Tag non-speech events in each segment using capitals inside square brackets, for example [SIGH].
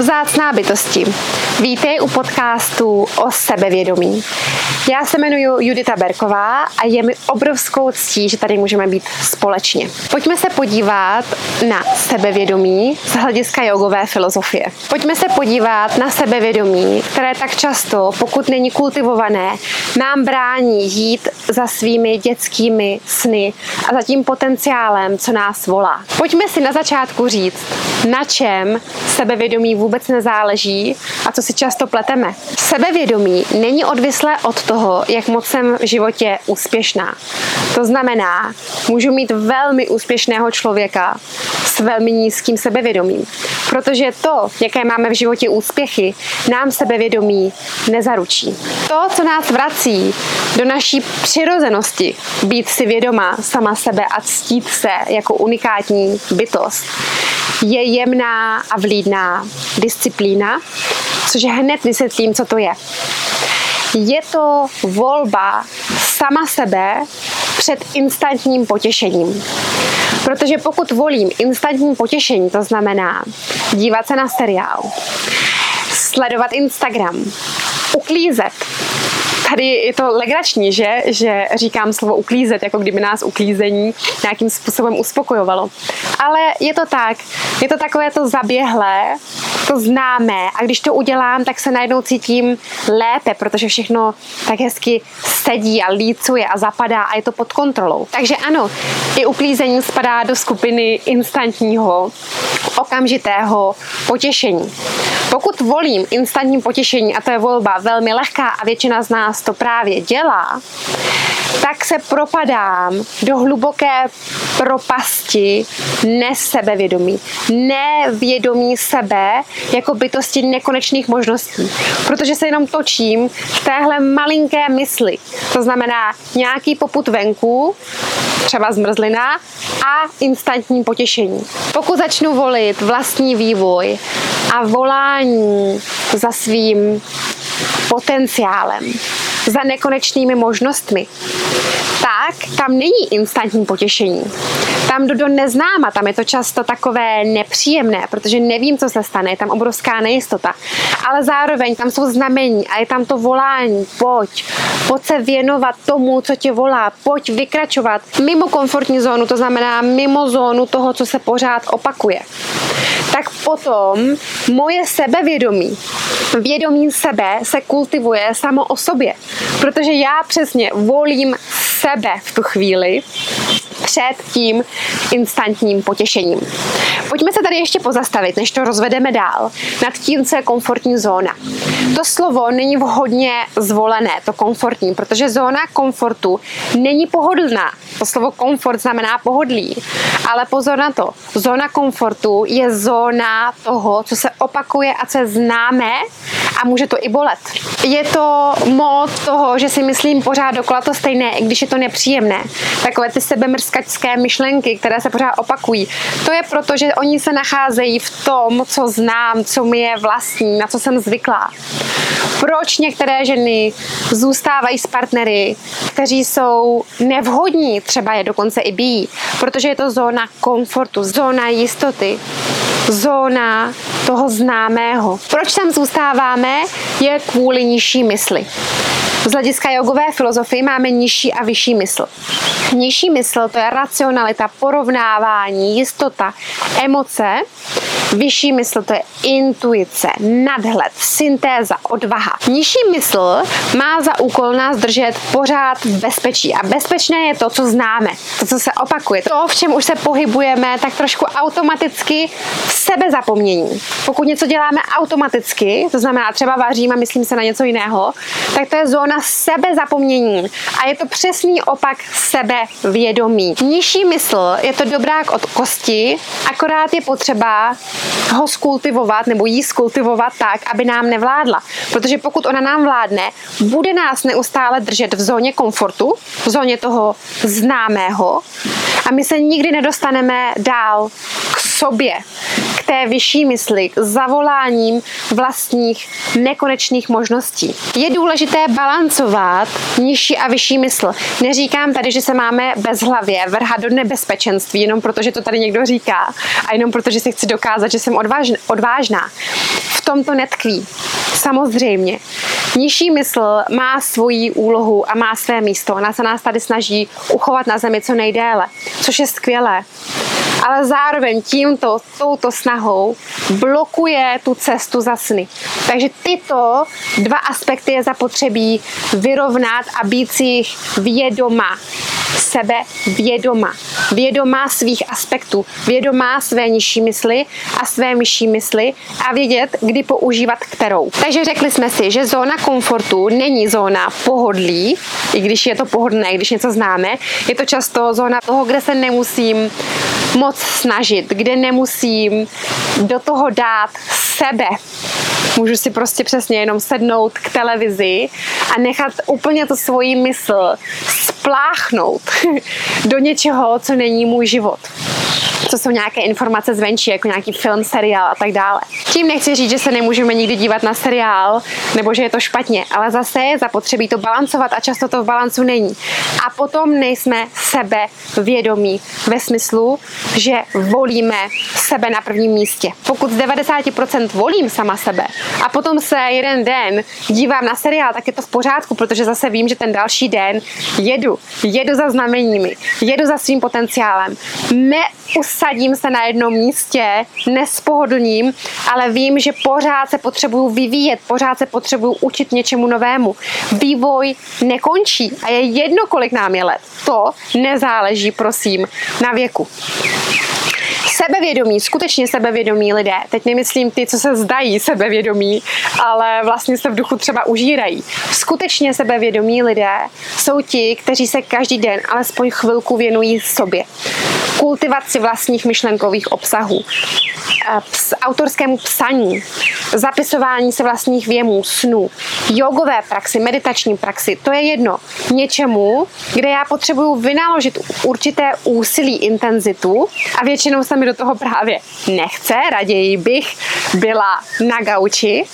Vzácná bytosti. Vítej u podcastu o sebevědomí. Já se jmenuji Judita Berková a je mi obrovskou ctí, že tady můžeme být společně. Pojďme se podívat na sebevědomí z hlediska jogové filozofie. Pojďme se podívat na sebevědomí, které tak často, pokud není kultivované, nám brání jít za svými dětskými sny a za tím potenciálem, co nás volá. Pojďme si na začátku říct, na čem sebevědomí vůbec nezáleží a co si často pleteme. Sebevědomí není odvislé od toho, jak moc jsem v životě úspěšná. To znamená, můžu mít velmi úspěšného člověka s velmi nízkým sebevědomím. Protože to, jaké máme v životě úspěchy, nám sebevědomí nezaručí. To, co nás vrací do naší přirozenosti, být si vědoma sama sebe a ctít se jako unikátní bytost, je jemná a vlídná disciplína, což hned vysvětlím, co to je. Je to volba sama sebe před instantním potěšením. Protože pokud volím instantní potěšení, to znamená dívat se na seriál, sledovat Instagram, uklízet, tady je to legrační, že, že říkám slovo uklízet, jako kdyby nás uklízení nějakým způsobem uspokojovalo. Ale je to tak, je to takové to zaběhlé, to známé a když to udělám, tak se najednou cítím lépe, protože všechno tak hezky sedí a lícuje a zapadá a je to pod kontrolou. Takže ano, i uklízení spadá do skupiny instantního, okamžitého potěšení. Pokud volím instantní potěšení, a to je volba velmi lehká a většina z nás to právě dělá, tak se propadám do hluboké propasti nesebevědomí. Nevědomí sebe jako bytosti nekonečných možností. Protože se jenom točím v téhle malinké mysli. To znamená nějaký poput venku, třeba zmrzlina a instantní potěšení. Pokud začnu volit vlastní vývoj a volání za svým potenciálem, za nekonečnými možnostmi, tak tam není instantní potěšení. Tam jdu do neznáma, tam je to často takové nepříjemné, protože nevím, co se stane, je tam obrovská nejistota. Ale zároveň tam jsou znamení a je tam to volání, pojď, pojď se věnovat tomu, co tě volá, pojď vykračovat mimo komfortní zónu, to znamená mimo zónu toho, co se pořád opakuje tak potom moje sebevědomí, vědomí sebe se kultivuje samo o sobě. Protože já přesně volím sebe v tu chvíli před tím instantním potěšením. Pojďme se tady ještě pozastavit, než to rozvedeme dál, nad tím, co je komfortní zóna. To slovo není vhodně zvolené, to komfortní, protože zóna komfortu není pohodlná. To slovo komfort znamená pohodlí. Ale pozor na to, zóna komfortu je zóna toho, co se opakuje a co je známé a může to i bolet. Je to mod toho, že si myslím pořád dokola to stejné, i když je to nepříjemné. Takové ty sebemrskačské myšlenky, které se pořád opakují. To je proto, že oni se nacházejí v tom, co znám, co mi je vlastní, na co jsem zvyklá. Proč některé ženy zůstávají s partnery, kteří jsou nevhodní, třeba je dokonce i bíjí, protože je to zóna komfortu, zóna jistoty, zóna toho známého. Proč tam zůstáváme, je kvůli nižší mysli. Z hlediska jogové filozofie máme nižší a vyšší mysl. Nižší mysl to je racionalita, porovnávání, jistota, emoce. Vyšší mysl to je intuice, nadhled, syntéza, odvaha. Nižší mysl má za úkol nás držet pořád v bezpečí. A bezpečné je to, co známe, to, co se opakuje. To, v čem už se pohybujeme, tak trošku automaticky v sebezapomnění. Pokud něco děláme automaticky, to znamená třeba vařím a myslím se na něco jiného, tak to je zóna sebezapomnění. A je to přesný opak sebevědomí. Nižší mysl je to dobrák od kosti, akorát je potřeba ho skultivovat nebo jí skultivovat tak, aby nám nevládla. Protože pokud ona nám vládne, bude nás neustále držet v zóně komfortu, v zóně toho známého a my se nikdy nedostaneme dál k sobě, té vyšší mysli, k zavoláním vlastních nekonečných možností. Je důležité balancovat nižší a vyšší mysl. Neříkám tady, že se máme bez hlavě vrhat do nebezpečenství, jenom protože to tady někdo říká a jenom protože si chci dokázat, že jsem odvážná. V tom to netkví. Samozřejmě. Nižší mysl má svoji úlohu a má své místo. Ona se nás tady snaží uchovat na zemi co nejdéle, což je skvělé ale zároveň tímto, touto snahou blokuje tu cestu za sny. Takže tyto dva aspekty je zapotřebí vyrovnat a být si jich vědoma sebe vědoma. Vědoma svých aspektů, vědoma své nižší mysli a své myší mysli a vědět, kdy používat kterou. Takže řekli jsme si, že zóna komfortu není zóna pohodlí, i když je to pohodlné, když něco známe, je to často zóna toho, kde se nemusím moc snažit, kde nemusím do toho dát sebe. Můžu si prostě přesně jenom sednout k televizi a nechat úplně to svoji mysl spláchnout [LAUGHS] do něčeho, co není můj život co jsou nějaké informace zvenčí, jako nějaký film, seriál a tak dále. Tím nechci říct, že se nemůžeme nikdy dívat na seriál, nebo že je to špatně, ale zase je zapotřebí to balancovat a často to v balancu není. A potom nejsme sebe vědomí ve smyslu, že volíme sebe na prvním místě. Pokud z 90% volím sama sebe a potom se jeden den dívám na seriál, tak je to v pořádku, protože zase vím, že ten další den jedu. Jedu za znameními, jedu za svým potenciálem. Neusadím se na jednom místě, nespohodlním, ale vím, že pořád se potřebuju vyvíjet, pořád se potřebuju učit něčemu novému. Vývoj nekončí a je jedno, kolik nám je let. To nezáleží, prosím, na věku sebevědomí, skutečně sebevědomí lidé, teď nemyslím ty, co se zdají sebevědomí, ale vlastně se v duchu třeba užírají. Skutečně sebevědomí lidé jsou ti, kteří se každý den alespoň chvilku věnují sobě. Kultivaci vlastních myšlenkových obsahů, ps, autorskému psaní, zapisování se vlastních věmů, snů, jogové praxi, meditační praxi, to je jedno. Něčemu, kde já potřebuju vynaložit určité úsilí, intenzitu a většinou se mi do toho právě nechce, raději bych byla na gauči,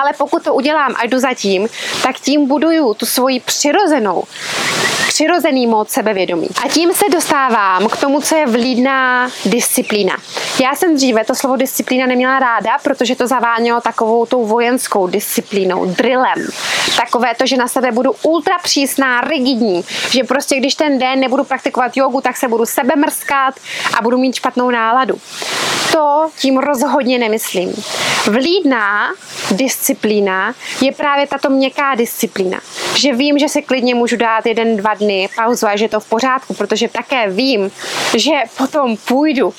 ale pokud to udělám a jdu zatím, tak tím buduju tu svoji přirozenou přirozený mod sebevědomí. A tím se dostávám k tomu, co je vlídná disciplína. Já jsem dříve to slovo disciplína neměla ráda, protože to zavánělo takovou tou vojenskou disciplínou, drillem. Takové to, že na sebe budu ultra přísná, rigidní, že prostě když ten den nebudu praktikovat jogu, tak se budu sebe mrskat a budu mít špatnou náladu. To tím rozhodně nemyslím. Vlídná disciplína je právě tato měkká disciplína. Že vím, že se klidně můžu dát jeden, dva dny pauzu a že je to v pořádku, protože také vím, že potom půjdu,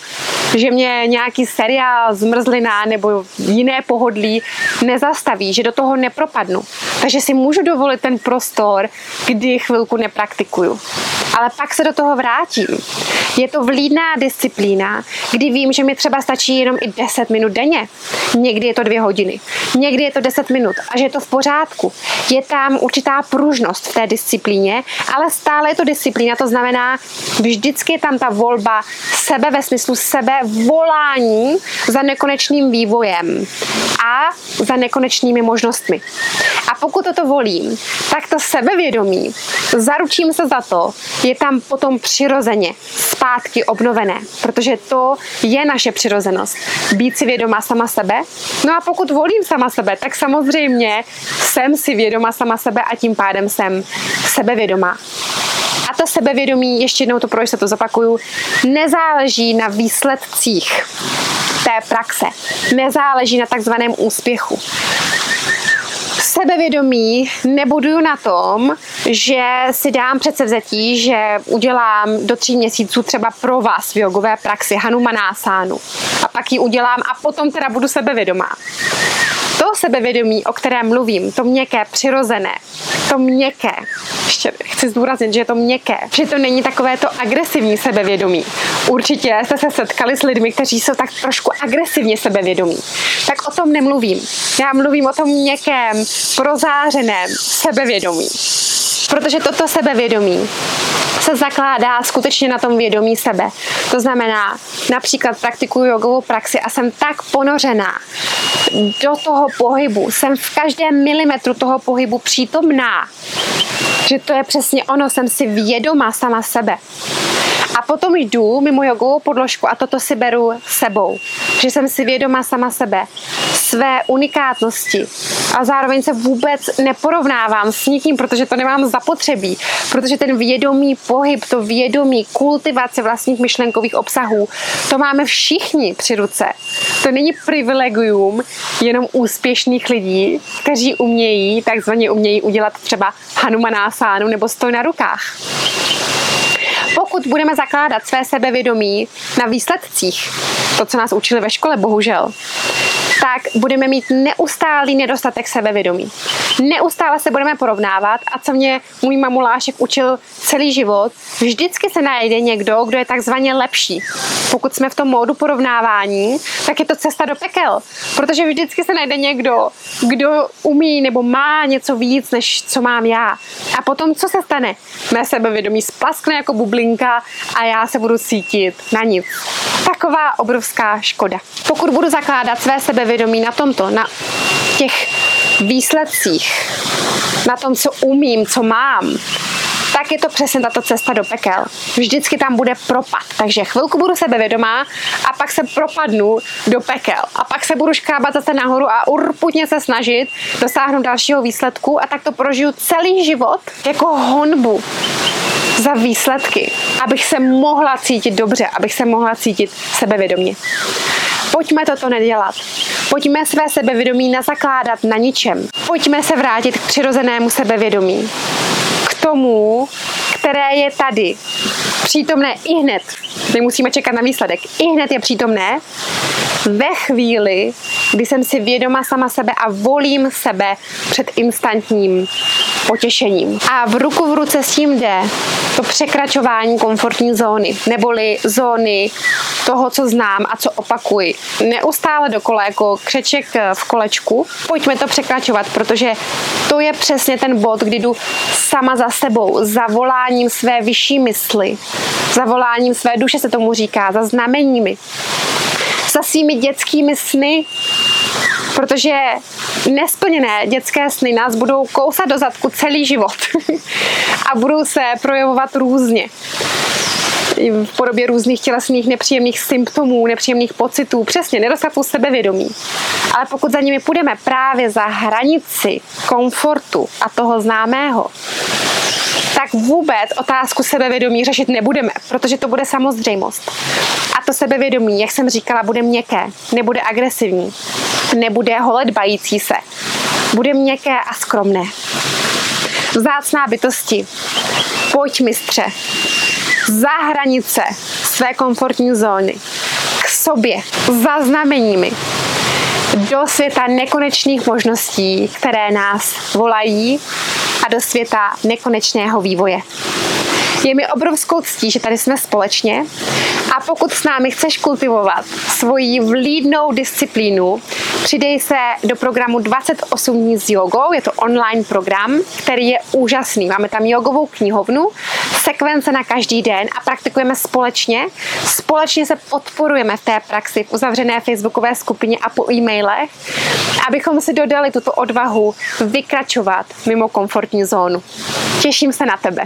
že mě nějaký seriál, zmrzlina nebo jiné pohodlí nezastaví, že do toho nepropadnu. Takže si můžu dovolit ten prostor, kdy chvilku nepraktikuju. Ale pak se do toho vrátím. Je to vlídná disciplína, kdy vím, že mi třeba stačí jenom i 10 minut denně. Někdy je to dvě hodiny, někdy je to 10 minut a že je to v pořádku. Je tam určitá pružnost v té disciplíně, ale stále je to disciplína, to znamená, vždycky je tam ta volba sebe ve smyslu sebe volání za nekonečným vývojem a za nekonečnými možnostmi. A pokud toto volím, tak to sebevědomí, zaručím se za to, je tam potom přirozeně zpátky obnovené, protože to je naše přirozenost. Být si vědoma sama sebe. No a pokud volím sama sebe, tak samozřejmě jsem si vědoma sama sebe a tím pádem jsem sebevědomá. A to sebevědomí, ještě jednou to pro se to zapakuju, nezáleží na výsledcích té praxe. Nezáleží na takzvaném úspěchu sebevědomí nebuduju na tom, že si dám předsevzetí, že udělám do tří měsíců třeba pro vás v jogové praxi Hanumanásánu a pak ji udělám a potom teda budu sebevědomá. To sebevědomí, o kterém mluvím, to měkké, přirozené, to měkké, ještě chci zdůraznit, že je to měkké, že to není takové to agresivní sebevědomí. Určitě jste se setkali s lidmi, kteří jsou tak trošku agresivně sebevědomí. Tak o tom nemluvím. Já mluvím o tom měkkém, prozářeném sebevědomí. Protože toto sebevědomí se zakládá skutečně na tom vědomí sebe. To znamená, například praktikuju jogovou praxi a jsem tak ponořená do toho pohybu, jsem v každém milimetru toho pohybu přítomná, že to je přesně ono, jsem si vědoma sama sebe. A potom jdu mimo jogovou podložku a toto si beru sebou. Že jsem si vědoma sama sebe své unikátnosti a zároveň se vůbec neporovnávám s nikým, protože to nemám zapotřebí, protože ten vědomý pohyb, to vědomí kultivace vlastních myšlenkových obsahů, to máme všichni při ruce. To není privilegium jenom úspěšných lidí, kteří umějí, takzvaně umějí udělat třeba Hanumanásánu nebo stoj na rukách. Pokud budeme zakládat své sebevědomí na výsledcích, to, co nás učili ve škole, bohužel, tak budeme mít neustálý nedostatek sebevědomí. Neustále se budeme porovnávat a co mě můj mamulášek učil celý život, vždycky se najde někdo, kdo je takzvaně lepší. Pokud jsme v tom módu porovnávání, tak je to cesta do pekel, protože vždycky se najde někdo, kdo umí nebo má něco víc, než co mám já. A potom, co se stane? Mé sebevědomí splaskne jako bublinka a já se budu cítit na nic. Taková obrovská škoda. Pokud budu zakládat své sebevědomí na tomto, na těch výsledcích, na tom, co umím, co mám, tak je to přesně tato cesta do pekel. Vždycky tam bude propad. Takže chvilku budu sebevědomá a pak se propadnu do pekel. A pak se budu škábat zase nahoru a urputně se snažit dosáhnout dalšího výsledku a tak to prožiju celý život jako honbu za výsledky, abych se mohla cítit dobře, abych se mohla cítit sebevědomě. Pojďme toto nedělat. Pojďme své sebevědomí nezakládat na ničem. Pojďme se vrátit k přirozenému sebevědomí. K tomu, které je tady. Přítomné i hned. Nemusíme čekat na výsledek. I hned je přítomné ve chvíli, kdy jsem si vědoma sama sebe a volím sebe před instantním potěšením. A v ruku v ruce s tím jde to překračování komfortní zóny, neboli zóny toho, co znám a co opakuji. Neustále dokola jako křeček v kolečku. Pojďme to překračovat, protože to je přesně ten bod, kdy jdu sama za sebou, za voláním své vyšší mysli, za voláním své duše se tomu říká, za znameními za svými dětskými sny, protože nesplněné dětské sny nás budou kousat do zadku celý život [LAUGHS] a budou se projevovat různě v podobě různých tělesných nepříjemných symptomů, nepříjemných pocitů, přesně nedostatku sebevědomí. Ale pokud za nimi půjdeme právě za hranici komfortu a toho známého, tak vůbec otázku sebevědomí řešit nebudeme, protože to bude samozřejmost. A to sebevědomí, jak jsem říkala, bude měkké, nebude agresivní, nebude holedbající se, bude měkké a skromné. Vzácná bytosti, pojď mistře, za hranice své komfortní zóny, k sobě, za znameními, do světa nekonečných možností, které nás volají a do světa nekonečného vývoje. Je mi obrovskou ctí, že tady jsme společně a pokud s námi chceš kultivovat svoji vlídnou disciplínu, přidej se do programu 28 dní s jogou. Je to online program, který je úžasný. Máme tam jogovou knihovnu, sekvence na každý den a praktikujeme společně. Společně se podporujeme v té praxi v uzavřené facebookové skupině a po e-mailech, abychom si dodali tuto odvahu vykračovat mimo komfortní zónu. Těším se na tebe.